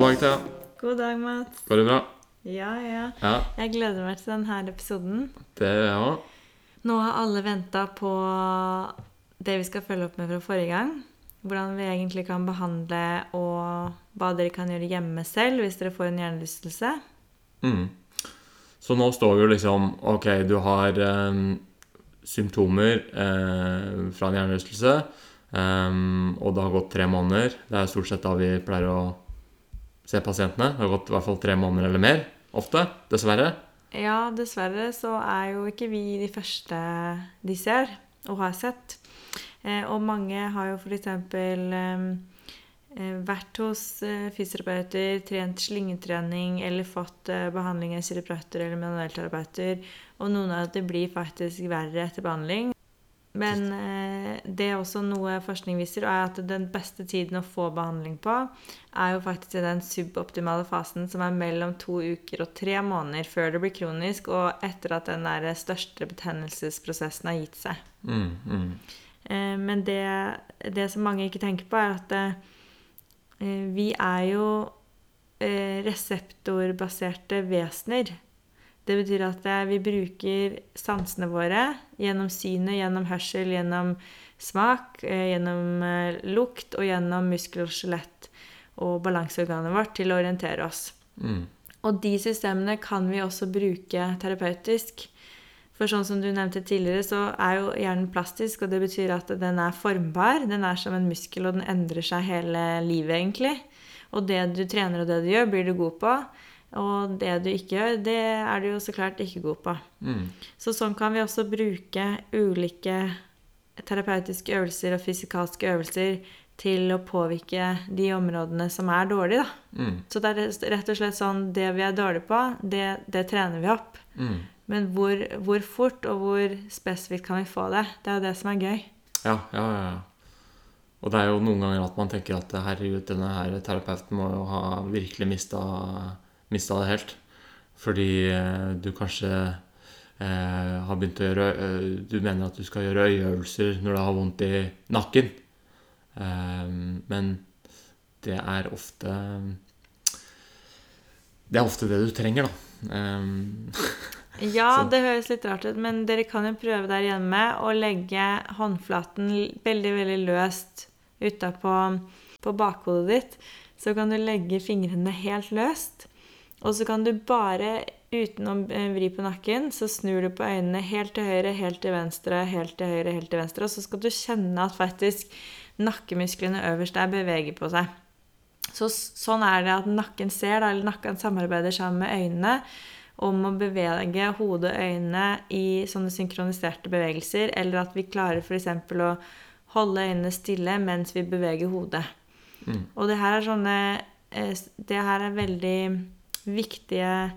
God dag, Thea. God dag, Mats. Går det bra? Ja, ja. Ja, Jeg gleder meg til denne episoden. det gjør jeg òg. Nå har alle venta på det vi skal følge opp med fra forrige gang. Hvordan vi egentlig kan behandle, og hva dere kan gjøre hjemme selv hvis dere får en hjernerystelse. Mm. Så nå står vi jo liksom Ok, du har eh, symptomer eh, fra en hjernerystelse, eh, og det har gått tre måneder. Det er stort sett da vi pleier å se pasientene. Det har gått i hvert fall tre måneder eller mer. Ofte. Dessverre. Ja, dessverre så er jo ikke vi de første de ser og har sett. Eh, og mange har jo f.eks. Eh, eh, vært hos eh, fysioterapeuter, trent slyngetrening eller fått eh, behandling av kiropraktor eller manuellterapeuter. Og noen av dem blir faktisk verre etter behandling. Men eh, det er også noe forskning viser, er at den beste tiden å få behandling på, er jo faktisk i den suboptimale fasen som er mellom to uker og tre måneder før det blir kronisk, og etter at den der største betennelsesprosessen har gitt seg. Mm, mm. Eh, Men det, det som mange ikke tenker på, er at eh, vi er jo eh, reseptorbaserte vesener. Det betyr at eh, vi bruker sansene våre gjennom synet, gjennom hørsel, gjennom smak, eh, gjennom eh, lukt og gjennom muskel og skjelett og balanseorganet vårt til å orientere oss. Mm. Og de systemene kan vi også bruke terapeutisk. For sånn som du nevnte tidligere, så er jo hjernen plastisk, og det betyr at den er formbar. Den er som en muskel, og den endrer seg hele livet, egentlig. Og det du trener og det du gjør, blir du god på. Og det du ikke gjør, det er du jo så klart ikke god på. Mm. Så sånn kan vi også bruke ulike terapeutiske øvelser og fysikalske øvelser til å påvirke de områdene som er dårlige, da. Mm. Så det er rett og slett sånn det vi er dårlige på, det, det trener vi opp. Mm. Men hvor, hvor fort og hvor spesifikt kan vi få det? Det er jo det som er gøy. Ja, ja, ja. Og det er jo noen ganger at man tenker at herregud, denne her terapeuten må jo ha virkelig mista, mista det helt. Fordi eh, du kanskje eh, har begynt å gjøre eh, Du mener at du skal gjøre øyeøvelser når du har vondt i nakken. Eh, men det er ofte Det er ofte det du trenger, da. Eh, Ja, Så- det høres litt rart ut, men dere kan jo prøve der hjemme å legge håndflaten veldig, veldig løst utapå på bakhodet ditt. Så kan du legge fingrene helt løst. Og så kan du bare, uten å eh, vri på nakken, så snur du på øynene helt til høyre, helt til venstre, helt til høyre, helt til venstre. Og så skal du kjenne at faktisk nakkemusklene øverst der beveger på seg. Så sånn er det at nakken ser, eller nakken samarbeider sammen med øynene om å bevege hodet og øynene i sånne synkroniserte bevegelser, eller at vi klarer f.eks. å holde øynene stille mens vi beveger hodet. Mm. Og det her er sånne eh, Det her er veldig viktige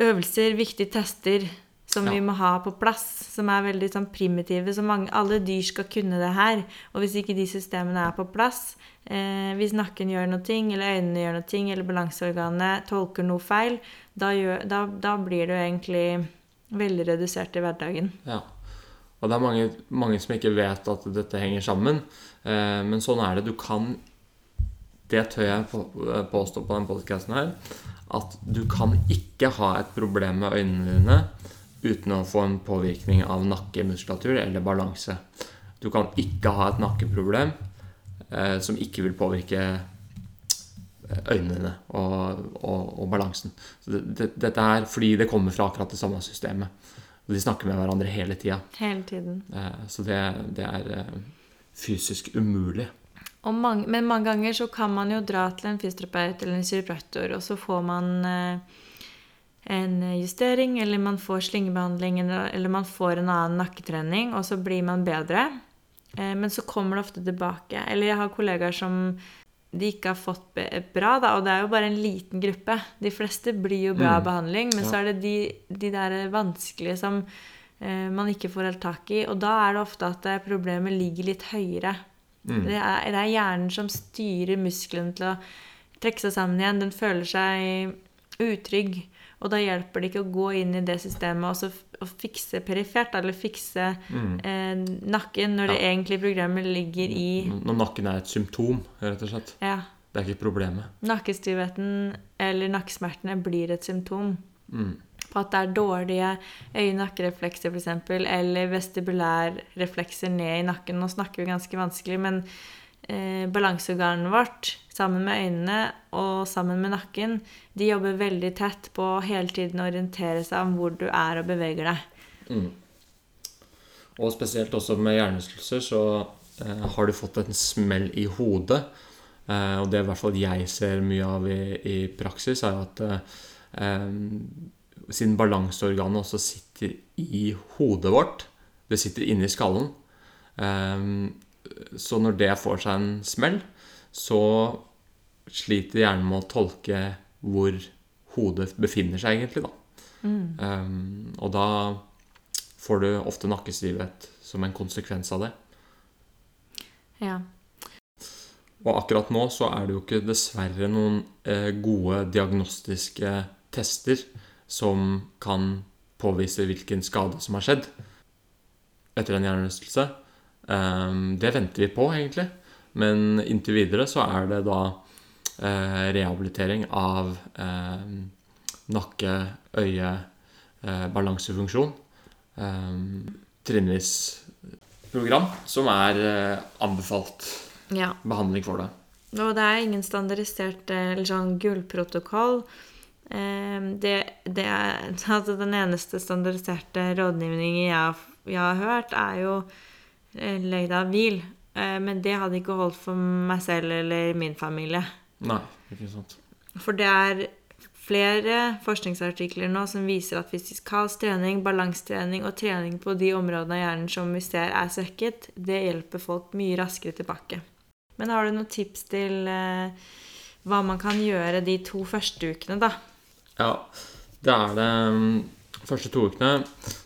øvelser, viktige tester, som Ja. vi må ha på plass. Som er veldig sånn primitive. Så mange, alle dyr skal kunne det her. Og hvis ikke de systemene er på plass, eh, hvis nakken gjør noe, eller øynene gjør noe, eller balanseorganet tolker noe feil, da, gjør, da, da blir det jo egentlig veldig redusert i hverdagen. Ja. Og det er mange, mange som ikke vet at dette henger sammen. Eh, men sånn er det. Du kan Det tør jeg på- påstå på denne podkasten her. At du kan ikke ha et problem med øynene dine uten å få en påvirkning av nakkemuskulatur eller balanse. Du kan ikke ha et nakkeproblem eh, som ikke vil påvirke øynene dine og, og, og balansen. Så det, det, dette er fordi det kommer fra akkurat det samme systemet. Og de snakker med hverandre hele tida. Hele tiden. Eh, Så det, det er eh, fysisk umulig. Mange, men mange ganger så kan man jo dra til en fysioterapeut eller en kiropraktor, og så får man eh, en justering, eller man får slyngebehandling, eller, eller man får en annen nakketrening, og så blir man bedre. Eh, men så kommer det ofte tilbake. Eller jeg har kollegaer som de ikke har fått bra, da, og det er jo bare en liten gruppe. De fleste blir jo bra Mm. behandling, men Ja. så er det de, de der vanskelige som eh, man ikke får helt tak i. Og da er det ofte at eh, problemet ligger litt høyere. Mm. Det, er, det er hjernen som styrer musklene til å trekke seg sammen igjen. Den føler seg utrygg. Og da hjelper det ikke å gå inn i det systemet og, så og fikse perifert, eller fikse Mm. eh, nakken, når det Ja. egentlig programmet ligger i Når nakken er et symptom, rett og slett. Ja. Det er ikke problemet. Nakkestivheten eller nakkesmertene blir et symptom Mm. På at det er dårlige øye-nakkereflekser f.eks., eller vestibulærreflekser ned i nakken. Nå snakker vi ganske vanskelig, men eh, balanseorganet vårt sammen med øynene og sammen med nakken, de jobber veldig tett på å hele tiden orientere seg om hvor du er og beveger deg. Mm. Og spesielt også med hjernerystelser så eh, har du fått en smell i hodet. Eh, og det i hvert fall jeg ser mye av i, i praksis, er at eh, eh, siden balanseorganet også sitter i hodet vårt, det sitter inni skallen, eh, så når det får seg en smell, så sliter hjernen med å tolke hvor hodet befinner seg egentlig, da. Mm. og da får du ofte nakkestivhet som en konsekvens av det. Ja. Og akkurat nå så er det jo ikke dessverre noen eh, gode diagnostiske tester som kan påvise hvilken skade som har skjedd etter en hjernerystelse. Um, det venter vi på, egentlig. Men inntil videre så er det da eh, rehabilitering av eh, nakke, øye, eh, balansefunksjon. Um, trinnvis program som er eh, anbefalt ja. behandling for det. Og det er ingen standardisert eller sånn gullprotokoll. Eh, Det, det er, altså den eneste standardiserte rådgivningen jeg, jeg har hørt, er jo eh, av Hvil. Eh, Men det hadde ikke holdt for meg selv eller min familie. Nei, ikke sant. For det er flere forskningsartikler nå som viser at fysikalsk trening, balansetrening og trening på de områdene av hjernen som vi ser er svekket, det hjelper folk mye raskere tilbake. Men har du noen tips til eh, hva man kan gjøre de to første ukene, da? Ja, det er det mm, første to ukene.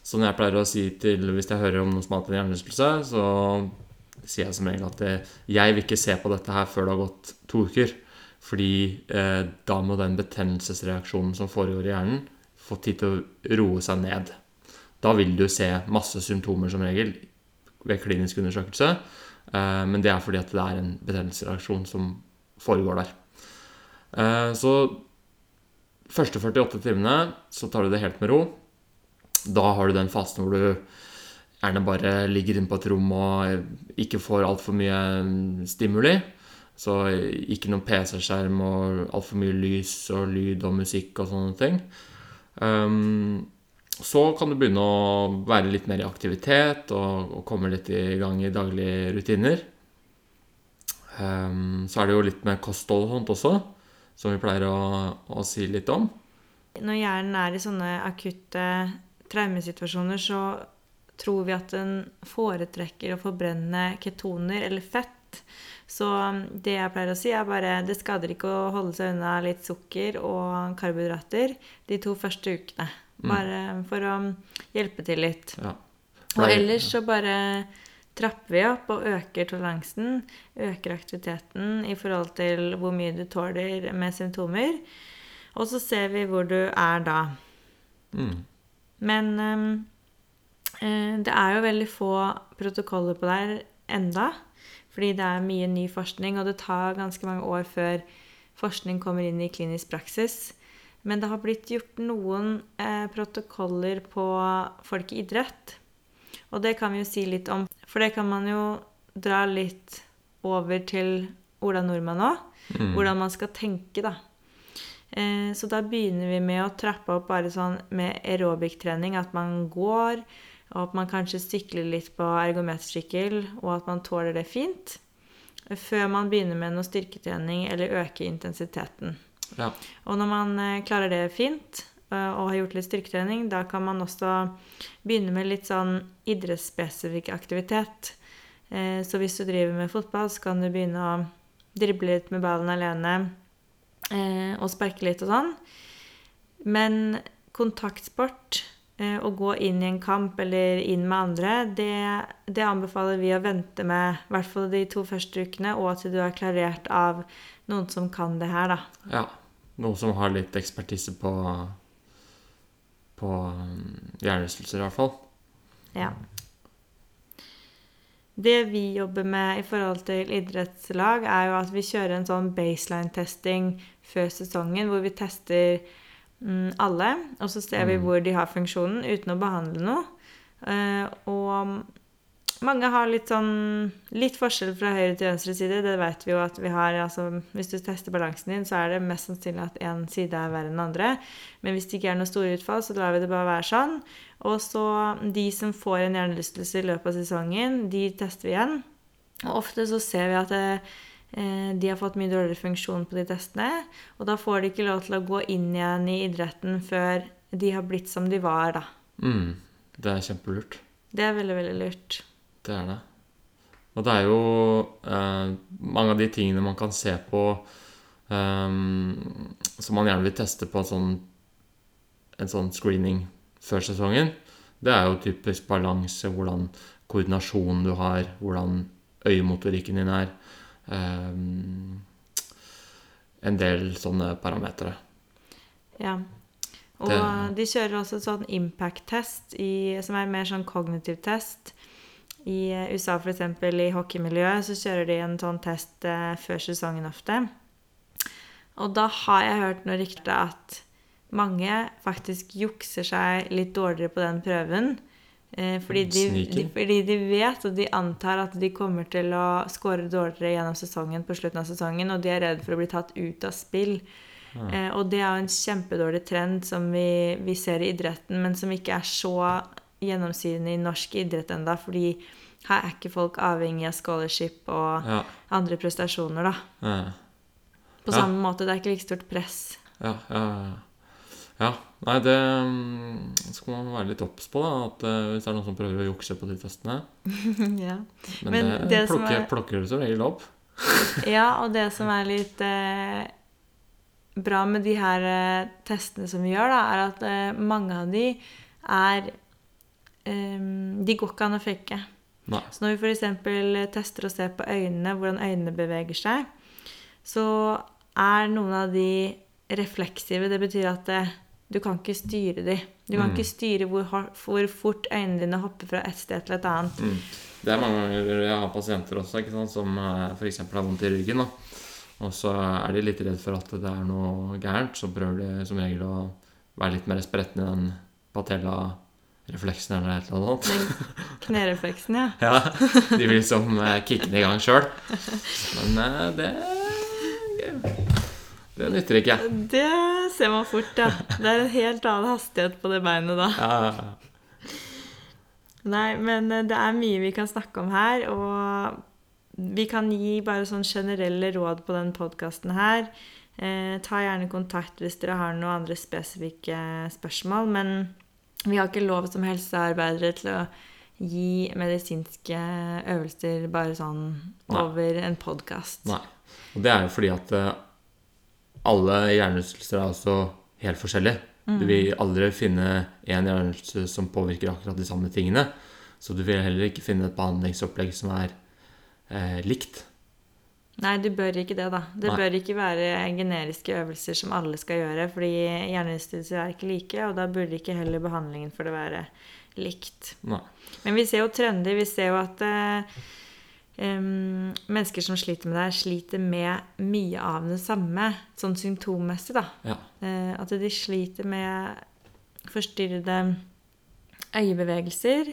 Som jeg pleier å si til hvis jeg hører om noen som har hatt en hjernerystelse, så sier jeg som regel at eh, jeg vil ikke se på dette her før det har gått to uker. Fordi eh, da må den betennelsesreaksjonen som foregår i hjernen, få tid til å roe seg ned. Da vil du se masse symptomer som regel ved klinisk undersøkelse. Eh, men det er fordi at det er en betennelsesreaksjon som foregår der. Eh, så første 48 timene så tar du det helt med ro. Da har du den fasen hvor du gjerne bare ligger inne på et rom og ikke får altfor mye stimuli. Så ikke noen PC-skjerm og altfor mye lys og lyd og musikk og sånne ting. Um, så kan du begynne å være litt mer i aktivitet og, og komme litt i gang i daglige rutiner. Um, så er det jo litt med kosthold og sånt også, som vi pleier å, å si litt om. Når hjernen er i sånne akutte traumesituasjoner, så tror vi at den foretrekker å forbrenne ketoner eller fett. Så det jeg pleier å si, er bare det skader ikke å holde seg unna litt sukker og karbohydrater de to første ukene. Bare for å hjelpe til litt. Ja. Og ellers så bare trapper vi opp og øker toleransen. Øker aktiviteten i forhold til hvor mye du tåler med symptomer. Og så ser vi hvor du er da. Mm. Men eh, det er jo veldig få protokoller på der enda. Fordi det er mye ny forskning, og det tar ganske mange år før forskning kommer inn i klinisk praksis. Men det har blitt gjort noen eh, protokoller på folk i idrett. Og det kan vi jo si litt om. For det kan man jo dra litt over til Ola Nordmann òg. Hvordan man skal tenke, da. Eh, så da begynner vi med å trappe opp bare sånn med aerobic-trening. At man går, og at man kanskje sykler litt på ergometersykkel, og at man tåler det fint. Før man begynner med noe styrketrening eller øker intensiteten. Ja. Og når man eh, klarer det fint og har gjort litt styrketrening, da kan man også begynne med litt sånn idrettsspesifikk aktivitet. Eh, Så hvis du driver med fotball, så kan du begynne å drible litt med ballen alene eh, og sparke litt og sånn. Men kontaktsport, eh, å gå inn i en kamp eller inn med andre, det, det anbefaler vi å vente med, i hvert fall de to første ukene, og til du er klarert av noen som kan det her, da. ja. Noen som har litt ekspertise på På um, hjernerystelser, i hvert fall. Ja. Det vi jobber med i forhold til idrettslag, er jo at vi kjører en sånn baseline-testing før sesongen, hvor vi tester mm, alle, og så ser vi Mm. hvor de har funksjonen, uten å behandle noe. Eh, og mange har litt sånn litt forskjell fra høyre til venstre side. Det vet vi jo at vi har. altså Hvis du tester balansen din, så er det mest sannsynlig at én side er verre enn den andre. Men hvis det ikke er noe store utfall, så lar vi det bare være sånn. Og så de som får en hjernerystelse i løpet av sesongen, de tester vi igjen. Og ofte så ser vi at det, eh, de har fått mye dårligere funksjon på de testene. Og da får de ikke lov til å gå inn igjen i idretten før de har blitt som de var, da. Mm. Det er kjempelurt. Det er veldig, veldig lurt. Det er det. Og det er jo eh, mange av de tingene man kan se på eh, som man gjerne vil teste på en sånn, en sånn screening før sesongen. Det er jo typisk balanse, hvordan koordinasjonen du har, hvordan øyemotorikken din er. Eh, en del sånne parametere. Ja. Og Det- de kjører også sånn impact-test, som er mer sånn kognitiv test. I USA, f.eks. i hockeymiljøet, så kjører de en sånn test eh, før sesongen ofte. Og da har jeg hørt noe rykte at mange faktisk jukser seg litt dårligere på den prøven. Eh, fordi, de, fordi de vet og de antar at de kommer til å score dårligere gjennom sesongen på slutten av sesongen, og de er redd for å bli tatt ut av spill. Eh, og det er jo en kjempedårlig trend som vi, vi ser i idretten, men som ikke er så gjennomsyrende i norsk idrett enda, fordi her er ikke folk avhengig av scholarship og Ja. andre prestasjoner, da. Ja. På samme måte, det er ikke like stort press. Ja, ja, ja. Nei, det mm, skal man være litt obs på, da. At eh, hvis det er noen som prøver å jukse på de testene. ja. Men, Men det, det plukker, er- plukker du som regel opp. ja, og det som er litt eh, bra med de her eh, testene som vi gjør, da, er at eh, mange av de er De går ikke an å fake. Nei. Så når vi f.eks. tester og ser på øynene, hvordan øynene beveger seg, så er noen av de refleksive. Det betyr at det, du kan ikke styre de. Du kan Mm. ikke styre hvor, hvor fort øynene dine hopper fra et sted til et annet. Mm. Det er mange ganger jeg har pasienter også ikke sant, som f.eks. har vondt i ryggen. Da. Og så er de litt redd for at det er noe gærent, så prøver de som regel å være litt mer spretten i den patella-refleksen eller et eller annet. Den knerefleksen, ja. Ja, de vil liksom eh, kicke den i gang sjøl. Men eh, det Det nytter ikke. Det ser man fort, ja. Det er en helt annen hastighet på det beinet da. Ja. Nei, men eh, det er mye vi kan snakke om her, og vi kan gi bare sånn generelle råd på den podkasten her. Eh, ta gjerne kontakt hvis dere har noen andre spesifikke spørsmål, men vi har ikke lov som helsearbeidere til å gi medisinske øvelser bare sånn Nei. over en podkast. Nei. Og det er jo fordi at eh, alle hjernerystelser er også helt forskjellige. Du vil aldri finne en hjernerystelse som påvirker akkurat de samme tingene. Så du vil heller ikke finne et behandlingsopplegg som er eh, likt. Nei, du bør ikke det, da. Det Nei. bør ikke være generiske øvelser som alle skal gjøre, fordi hjernerystelser er ikke like, og da burde ikke heller behandlingen for det være likt. Nei. Men vi ser jo trender. Vi ser jo at eh, um, mennesker som sliter med det her, sliter med mye av det samme, sånn symptommessig, da. Ja. Eh, at de sliter med forstyrrede øyebevegelser,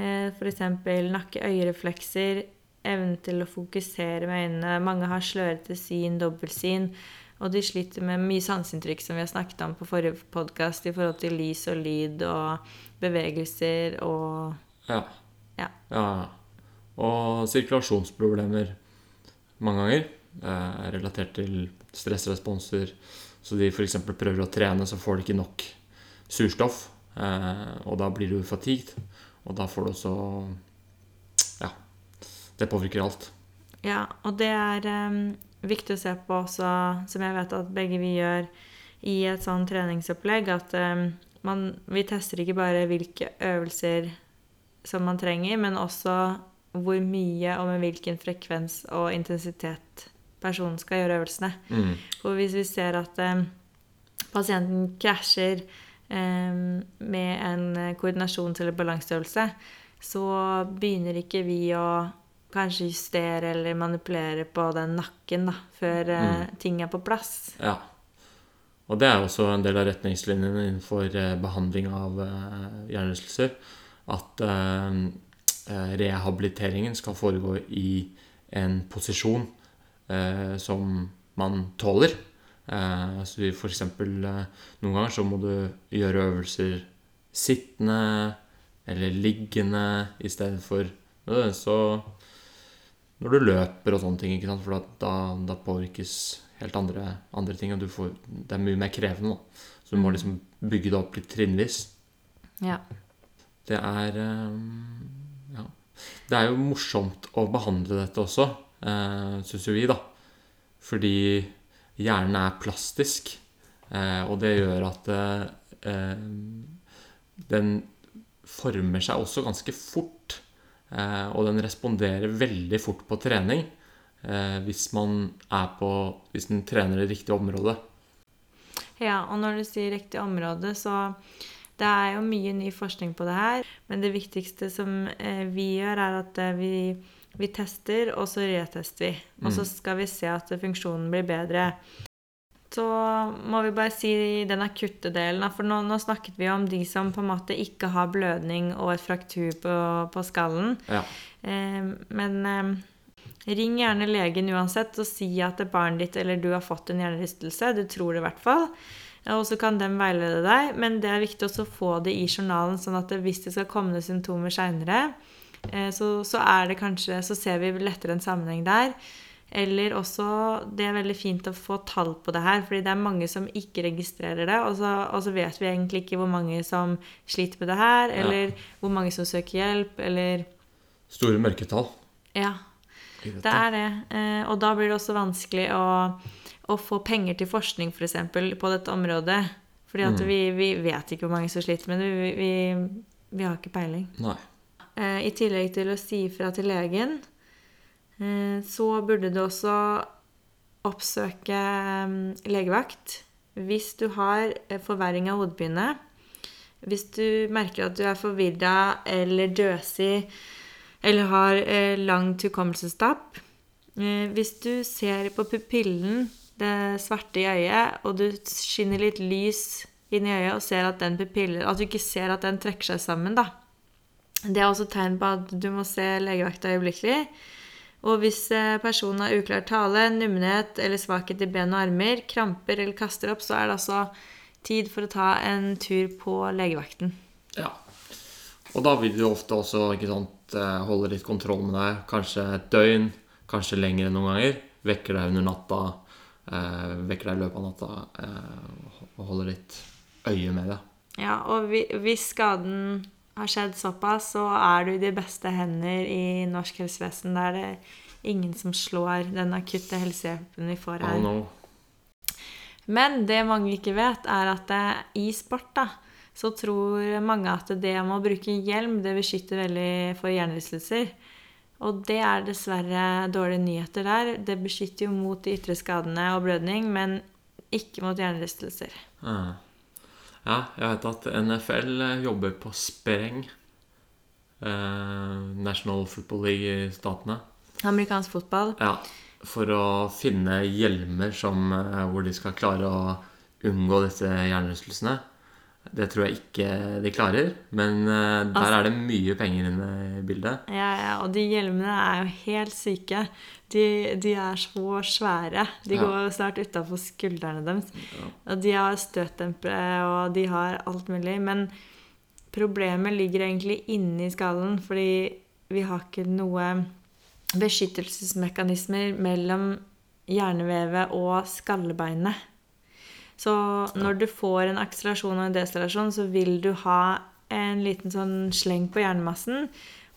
eh, f.eks. nakke-øyereflekser, evnen til å fokusere med øynene. Mange har slørete syn, dobbeltsyn. Og de sliter med mye sanseinntrykk, som vi har snakket om på forrige podkast, i forhold til lys og lyd og bevegelser og Ja. Ja. ja. Og sirkulasjonsproblemer mange ganger er relatert til stressresponser. Så de f.eks. prøver å trene, så får de ikke nok surstoff. Eh, og da blir du fatigued. Og da får du også. Det påvirker alt. Ja, og det er um, viktig å se på også, som jeg vet at begge vi gjør i et sånn treningsopplegg, at um, man, vi tester ikke bare hvilke øvelser som man trenger, men også hvor mye og med hvilken frekvens og intensitet personen skal gjøre øvelsene. Mm. For hvis vi ser at um, pasienten krasjer med en koordinasjons- eller balanseøvelse, så begynner ikke vi å kanskje justere eller manipulere på den nakken da, før mm. ting er på plass. Ja. Og det er også en del av retningslinjene innenfor eh, behandling av eh, hjernerystelser. At eh, eh, rehabiliteringen skal foregå i en posisjon eh, som man tåler. Eh, så for eksempel eh, noen ganger så må du gjøre øvelser sittende eller liggende i stedet for så når du løper og sånne ting, ikke sant? for da, da, påvirkes helt andre, andre ting, og du får, det er mye mer krevende. Da. Så du må liksom bygge det opp litt trinnvis. Ja. Det er eh, Ja. Det er jo morsomt å behandle dette også, uh, syns jo vi, da. Fordi hjernen er plastisk, eh, og det gjør at eh, den former seg også ganske fort. Eh, og den responderer veldig fort på trening eh, hvis man er på Hvis den trener det riktige området. Ja, og når du sier riktig område, så Det er jo mye ny forskning på det her, men det viktigste som eh, vi gjør, er at vi, vi tester, og så retester vi. Og så skal vi se at funksjonen blir bedre. Så må vi bare si den akutte delen, for nå, nå snakket vi om de som på en måte ikke har blødning og et fraktur på, på skallen. Ja. Eh, men eh, ring gjerne legen uansett og si at barnet ditt eller du har fått en hjernerystelse. Du tror det i hvert fall. Og så kan den veilede deg, men det er viktig også å få det i journalen, sånn at det, hvis det skal komme symptomer seinere, eh, så, så er det kanskje Så ser vi lettere en sammenheng der. Eller også Det er veldig fint å få tall på det her, fordi det er mange som ikke registrerer det. Og så, og så vet vi egentlig ikke hvor mange som sliter med det her, eller hvor mange som søker hjelp, eller Store mørketall. Ja, det er det. Eh, og da blir det også vanskelig å, å få penger til forskning, f.eks., på dette området. Fordi at vi, vi vet ikke hvor mange som sliter med det. Vi, vi, vi har ikke peiling. Nei. Eh, I tillegg til å si ifra til legen, så burde du også oppsøke mm, legevakt hvis du har eh, forverring av hodepine. Hvis du merker at du er forvirra eller døsig eller har lang langt hukommelsestap. Eh, hvis du ser på pupillen, det svarte i øyet, og du skinner litt lys inn i øyet og ser at pupillen At du ikke ser at den trekker seg sammen, da. Det er også tegn på at du må se legevakta øyeblikkelig. Og hvis eh, personen har uklar tale, nummenhet eller svakhet i ben og armer, kramper eller kaster opp, så er det altså tid for å ta en tur på legevakten. Ja. Og da vil du ofte også sant, eh, holde litt kontroll med deg. Kanskje et døgn, kanskje lenger enn noen ganger. Vekker deg under natta, eh, vekker deg i løpet av natta eh, og holder litt øye med deg. Ja, og hvis skaden har skjedd såpass, så er du i de beste hender i norsk helsevesen. Da er det ingen som slår den akutte helsehjelpen vi får Oh her. no. Men det mange ikke vet, er at det, i sport da, så tror mange at det om å bruke hjelm, det beskytter veldig for hjernerystelser. Og det er dessverre dårlige nyheter der. Det beskytter jo mot de ytre skadene og blødning, men ikke mot hjernerystelser. Ah. Ja, jeg vet at NFL jobber på spreng. Eh, National Football League i statene. Amerikansk fotball. Ja, for å finne hjelmer som, eh, hvor de skal klare å unngå disse hjernerystelsene. Det tror jeg ikke de klarer, men eh, der Altså- er det mye penger inne i bildet. Ja, ja, og de hjelmene er jo helt syke. De, de er så svære. De Ja. går snart utafor skuldrene deres. Og de har støtdempere, og de har alt mulig. Men problemet ligger egentlig inni skallen, fordi vi har ikke noe beskyttelsesmekanismer mellom hjernevevet og skallebeinet. Så når du får en akselerasjon og en deselerasjon, så vil du ha en liten sånn sleng på hjernemassen.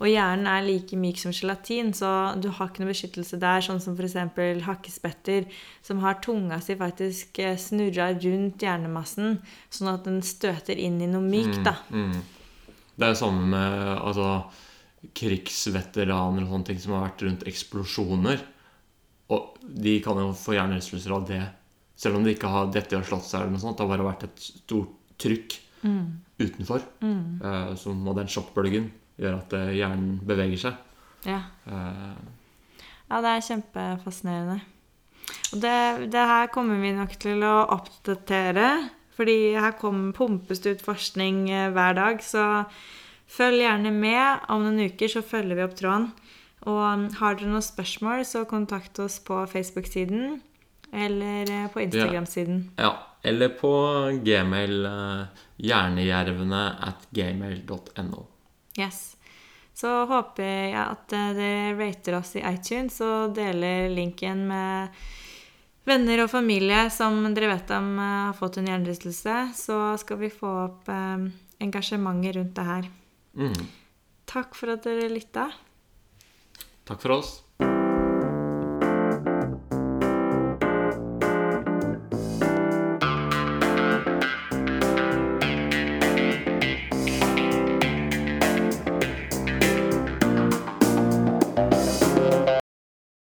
Og hjernen er like myk som gelatin, så du har ikke noe beskyttelse der, sånn som f.eks. hakkespetter, som har tunga si faktisk eh, snurra rundt hjernemassen, sånn at den støter inn i noe mykt, da. Mm. Det er samme med altså, krigsveteraner og sånne ting som har vært rundt eksplosjoner. Og de kan jo få hjernerystelser av det. Selv om de ikke har dette har slått seg, eller noe sånt. Det har bare vært et stort trykk utenfor. Eh, så må den sjokkbølgen gjør at eh, hjernen beveger seg. Ja. Eh, Ja, det er kjempefascinerende. Og det, det her kommer vi nok til å oppdatere, fordi her kommer pumpes det ut forskning hver dag. Så følg gjerne med. Om noen uker så følger vi opp tråden. Og um, har dere noen spørsmål, så kontakt oss på Facebook-siden eller eh, på Instagram-siden. ja. Eller på gmail eh, hjernejervene at gmail.no. Yes. Så håper jeg at eh, dere rater oss i iTunes og deler linken med venner og familie som dere vet om har fått en hjernerystelse. Så skal vi få opp eh, engasjementet rundt det her. Mm. Takk for at dere lytta. Takk for oss.